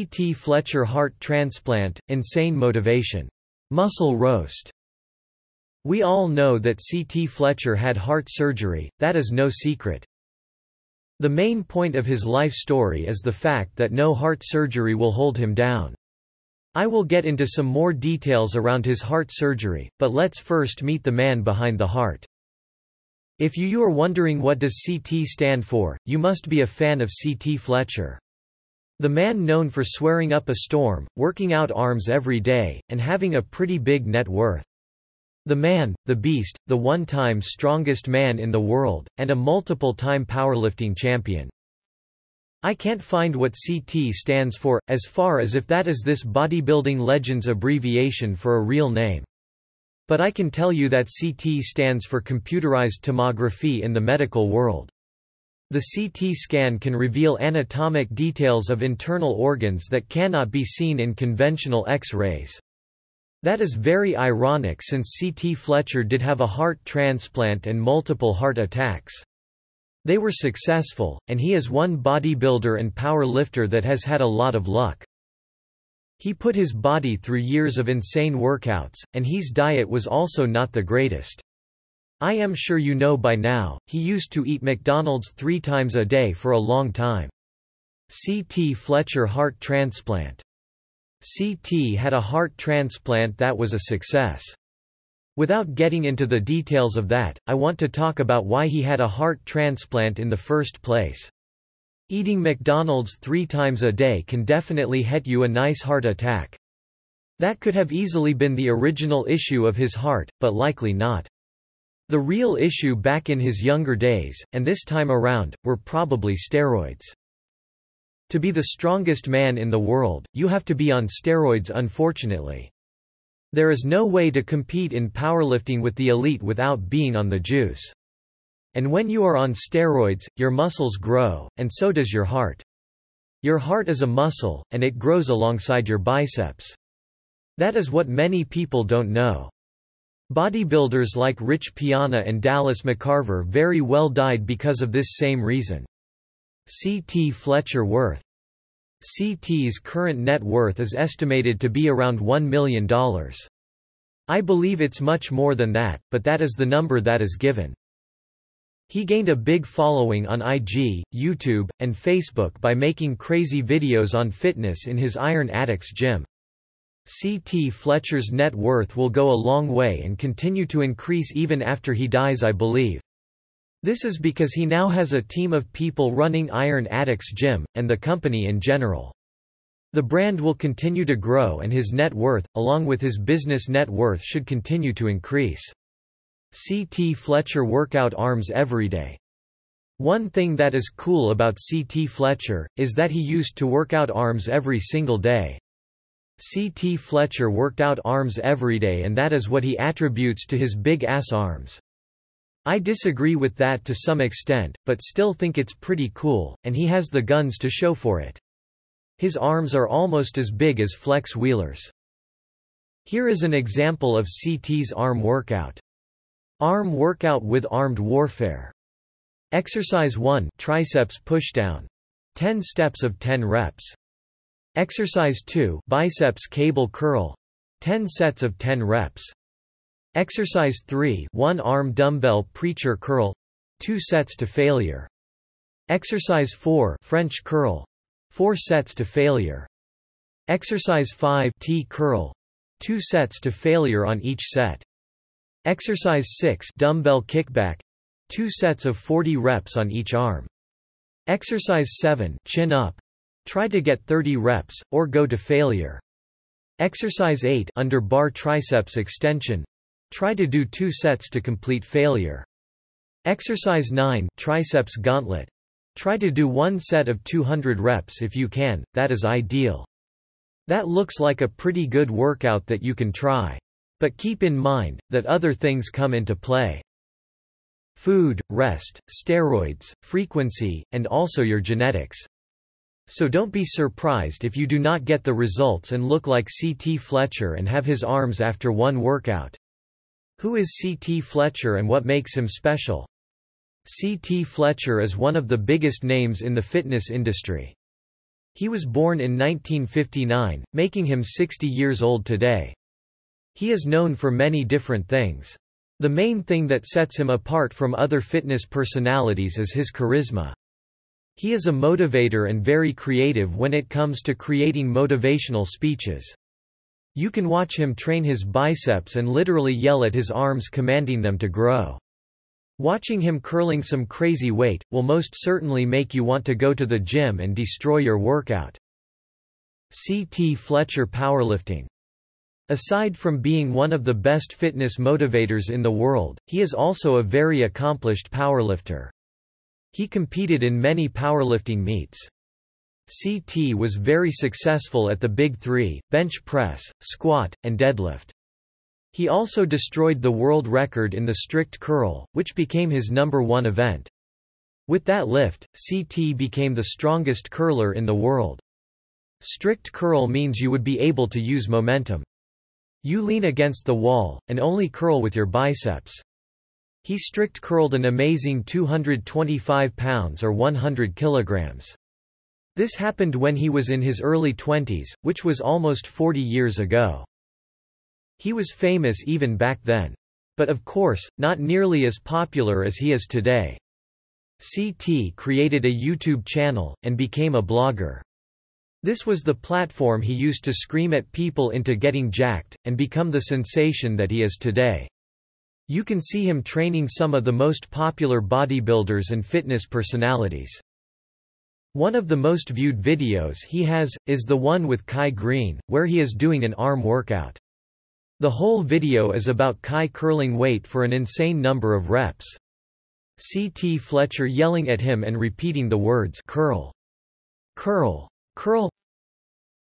C.T. Fletcher heart transplant, insane motivation. Muscle roast. We all know that C.T. Fletcher had heart surgery, that is no secret. The main point of his life story is the fact that no heart surgery will hold him down. I will get into some more details around his heart surgery, but let's first meet the man behind the heart. If you, you are wondering what does CT stand for, you must be a fan of CT Fletcher. The man known for swearing up a storm, working out arms every day, and having a pretty big net worth. The man, the beast, the one-time strongest man in the world, and a multiple-time powerlifting champion. I can't find what CT stands for, as far as if that is this bodybuilding legend's abbreviation for a real name. But I can tell you that CT stands for computerized tomography in the medical world. The CT scan can reveal anatomic details of internal organs that cannot be seen in conventional X-rays. That is very ironic since CT Fletcher did have a heart transplant and multiple heart attacks. They were successful, and he is one bodybuilder and power lifter that has had a lot of luck. He put his body through years of insane workouts, and his diet was also not the greatest. I am sure you know by now, he used to eat McDonald's three times a day for a long time. C.T. Fletcher heart transplant. C.T. had a heart transplant that was a success. Without getting into the details of that, I want to talk about why he had a heart transplant in the first place. Eating McDonald's three times a day can definitely hit you a nice heart attack. That could have easily been the original issue of his heart, but likely not. The real issue back in his younger days, and this time around, were probably steroids. To be the strongest man in the world, you have to be on steroids unfortunately. There is no way to compete in powerlifting with the elite without being on the juice. And when you are on steroids, your muscles grow, and so does your heart. Your heart is a muscle, and it grows alongside your biceps. That is what many people don't know. Bodybuilders like Rich Piana and Dallas McCarver very well died because of this same reason. C.T. Fletcher worth CT's current net worth is estimated to be around $1 million. I believe it's much more than that, but that is the number that is given. He gained a big following on IG, YouTube, and Facebook by making crazy videos on fitness in his Iron Addicts gym. C.T. Fletcher's net worth will go a long way and continue to increase even after he dies I believe. This is because he now has a team of people running Iron Addicts Gym, and the company in general. The brand will continue to grow and his net worth, along with his business net worth should continue to increase. C.T. Fletcher workout arms every day. One thing that is cool about C.T. Fletcher, is that he used to work out arms every single day. C.T. Fletcher worked out arms every day and that is what he attributes to his big ass arms. I disagree with that to some extent, but still think it's pretty cool, and he has the guns to show for it. His arms are almost as big as Flex Wheeler's. Here is an example of CT's arm workout. Arm workout with armed warfare. Exercise 1 triceps pushdown. 10 steps of 10 reps. Exercise 2 biceps cable curl. 10 sets of 10 reps. Exercise 3 one arm dumbbell preacher curl. 2 sets to failure. Exercise 4 French curl. 4 sets to failure. Exercise 5 T curl. 2 sets to failure on each set. Exercise 6 dumbbell kickback. 2 sets of 40 reps on each arm. Exercise 7 chin up Try to get 30 reps, or go to failure. Exercise 8 under bar triceps extension. Try to do two sets to complete failure. Exercise 9 triceps gauntlet. Try to do one set of 200 reps if you can, that is ideal. That looks like a pretty good workout that you can try. But keep in mind, that other things come into play. Food, rest, steroids, frequency, and also your genetics. So don't be surprised if you do not get the results and look like C.T. Fletcher and have his arms after one workout. Who is C.T. Fletcher and what makes him special? C.T. Fletcher is one of the biggest names in the fitness industry. He was born in 1959, making him 60 years old today. He is known for many different things. The main thing that sets him apart from other fitness personalities is his charisma. He is a motivator and very creative when it comes to creating motivational speeches. You can watch him train his biceps and literally yell at his arms commanding them to grow. Watching him curling some crazy weight, will most certainly make you want to go to the gym and destroy your workout. C.T. Fletcher Powerlifting Aside from being one of the best fitness motivators in the world, he is also a very accomplished powerlifter. He competed in many powerlifting meets. CT was very successful at the Big Three, bench press, squat, and deadlift. He also destroyed the world record in the strict curl, which became his number one event. With that lift, CT became the strongest curler in the world. Strict curl means you would be able to use momentum. You lean against the wall, and only curl with your biceps. He strict curled an amazing 225 pounds or 100 kilograms. This happened when he was in his early twenties, which was almost 40 years ago. He was famous even back then. But of course, not nearly as popular as he is today. CT created a YouTube channel, and became a blogger. This was the platform he used to scream at people into getting jacked, and become the sensation that he is today. You can see him training some of the most popular bodybuilders and fitness personalities. One of the most viewed videos he has, is the one with Kai Greene, where he is doing an arm workout. The whole video is about Kai curling weight for an insane number of reps. C.T. Fletcher yelling at him and repeating the words curl, curl, curl.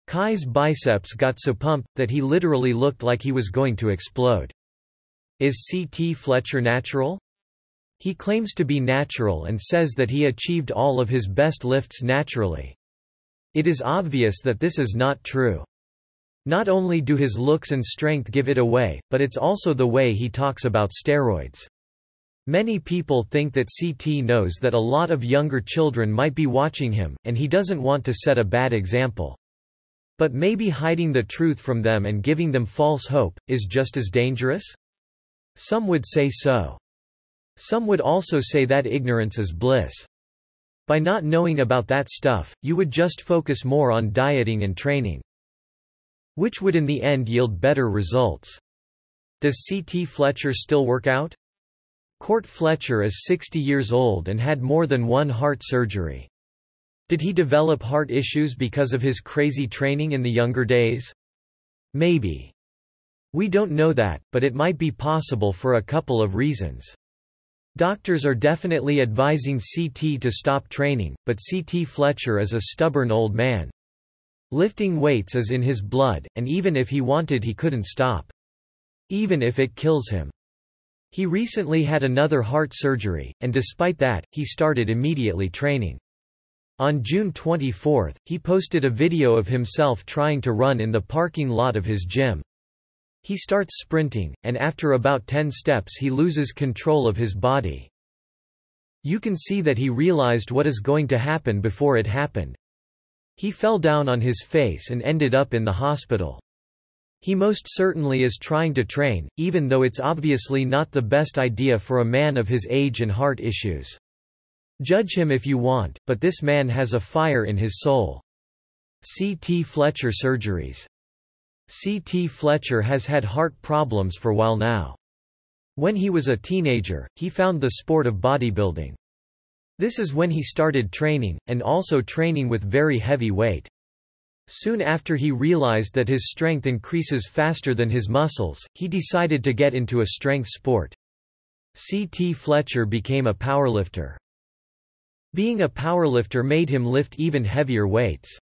Kai's biceps got so pumped, that he literally looked like he was going to explode. Is C.T. Fletcher natural? He claims to be natural and says that he achieved all of his best lifts naturally. It is obvious that this is not true. Not only do his looks and strength give it away, but it's also the way he talks about steroids. Many people think that CT knows that a lot of younger children might be watching him, and he doesn't want to set a bad example. But maybe hiding the truth from them and giving them false hope, is just as dangerous? Some would say so. Some would also say that ignorance is bliss. By not knowing about that stuff, you would just focus more on dieting and training. Which would in the end yield better results. Does C.T. Fletcher still work out? Court Fletcher is 60 years old and had more than one heart surgery. Did he develop heart issues because of his crazy training in the younger days? Maybe. We don't know that, but it might be possible for a couple of reasons. Doctors are definitely advising CT to stop training, but CT Fletcher is a stubborn old man. Lifting weights is in his blood, and even if he wanted he couldn't stop. Even if it kills him. He recently had another heart surgery, and despite that, he started immediately training. On June 24, he posted a video of himself trying to run in the parking lot of his gym. He starts sprinting, and after about 10 steps he loses control of his body. You can see that he realized what is going to happen before it happened. He fell down on his face and ended up in the hospital. He most certainly is trying to train, even though it's obviously not the best idea for a man of his age and heart issues. Judge him if you want, but this man has a fire in his soul. C.T. Fletcher Surgeries C.T. Fletcher has had heart problems for while now. When he was a teenager, he found the sport of bodybuilding. This is when he started training, and also training with very heavy weight. Soon after he realized that his strength increases faster than his muscles, he decided to get into a strength sport. C.T. Fletcher became a powerlifter. Being a powerlifter made him lift even heavier weights.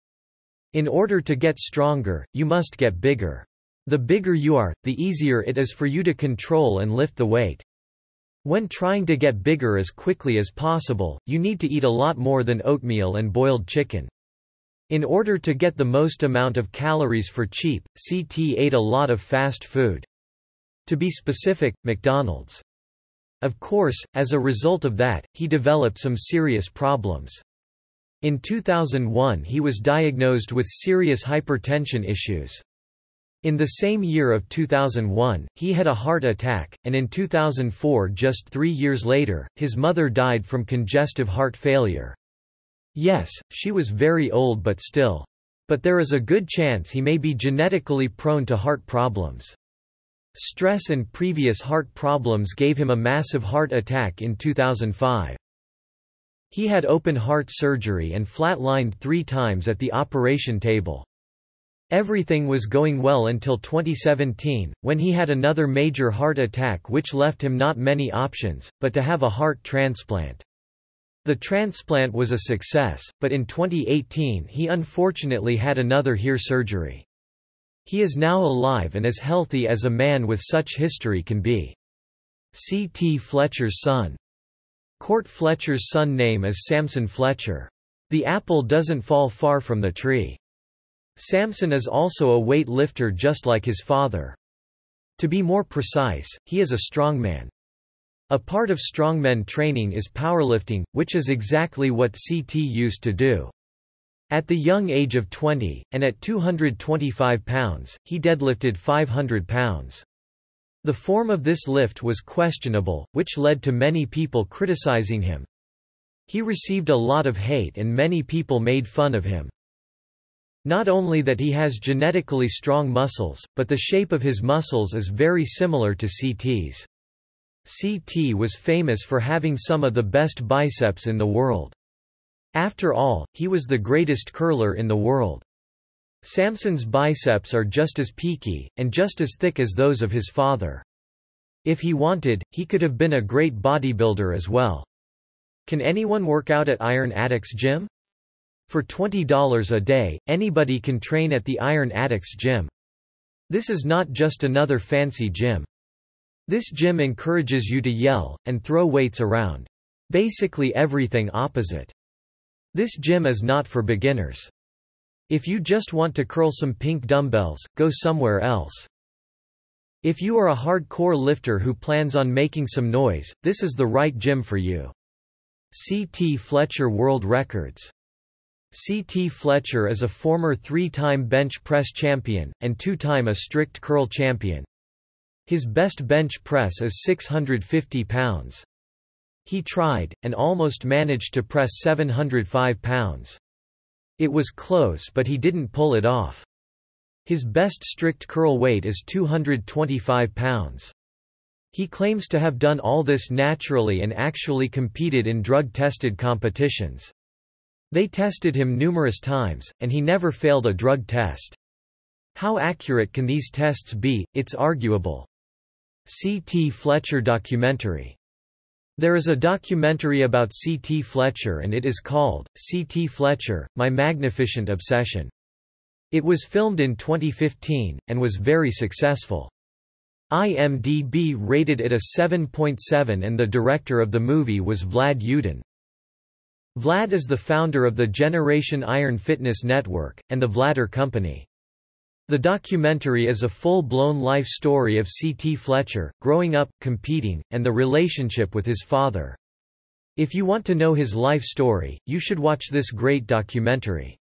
In order to get stronger, you must get bigger. The bigger you are, the easier it is for you to control and lift the weight. When trying to get bigger as quickly as possible, you need to eat a lot more than oatmeal and boiled chicken. In order to get the most amount of calories for cheap, CT ate a lot of fast food. To be specific, McDonald's. Of course, as a result of that, he developed some serious problems. In 2001 he was diagnosed with serious hypertension issues. In the same year of 2001, he had a heart attack, and in 2004 just three years later, his mother died from congestive heart failure. Yes, she was very old but still. But there is a good chance he may be genetically prone to heart problems. Stress and previous heart problems gave him a massive heart attack in 2005. He had open heart surgery and flatlined three times at the operation table. Everything was going well until 2017, when he had another major heart attack which left him not many options, but to have a heart transplant. The transplant was a success, but in 2018 he unfortunately had another HEAR surgery. He is now alive and as healthy as a man with such history can be. C. T. Fletcher's son. Court Fletcher's son name is Samson Fletcher. The apple doesn't fall far from the tree. Samson is also a weight lifter just like his father. To be more precise, he is a strongman. A part of strongman training is powerlifting, which is exactly what CT used to do. At the young age of 20, and at 225 pounds, he deadlifted 500 pounds. The form of this lift was questionable, which led to many people criticizing him. He received a lot of hate and many people made fun of him. Not only that he has genetically strong muscles, but the shape of his muscles is very similar to CT's. CT was famous for having some of the best biceps in the world. After all, he was the greatest curler in the world. Samson's biceps are just as peaky, and just as thick as those of his father. If he wanted, he could have been a great bodybuilder as well. Can anyone work out at Iron Addicts Gym? For $20 a day, anybody can train at the Iron Addicts gym. This is not just another fancy gym. This gym encourages you to yell, and throw weights around. Basically everything opposite. This gym is not for beginners. If you just want to curl some pink dumbbells, go somewhere else. If you are a hardcore lifter who plans on making some noise, this is the right gym for you. CT Fletcher World Records C.T. Fletcher is a former three-time bench press champion, and two-time a strict curl champion. His best bench press is 650 pounds. He tried, and almost managed to press 705 pounds. It was close but he didn't pull it off. His best strict curl weight is 225 pounds. He claims to have done all this naturally and actually competed in drug-tested competitions. They tested him numerous times, and he never failed a drug test. How accurate can these tests be, it's arguable. C. T. Fletcher documentary. There is a documentary about C. T. Fletcher and it is called, C. T. Fletcher, My Magnificent Obsession. It was filmed in 2015, and was very successful. IMDb rated it a 7.7 and the director of the movie was Vlad Yudin. Vlad is the founder of the Generation Iron Fitness Network, and the Vladar Company. The documentary is a full-blown life story of C.T. Fletcher, growing up, competing, and the relationship with his father. If you want to know his life story, you should watch this great documentary.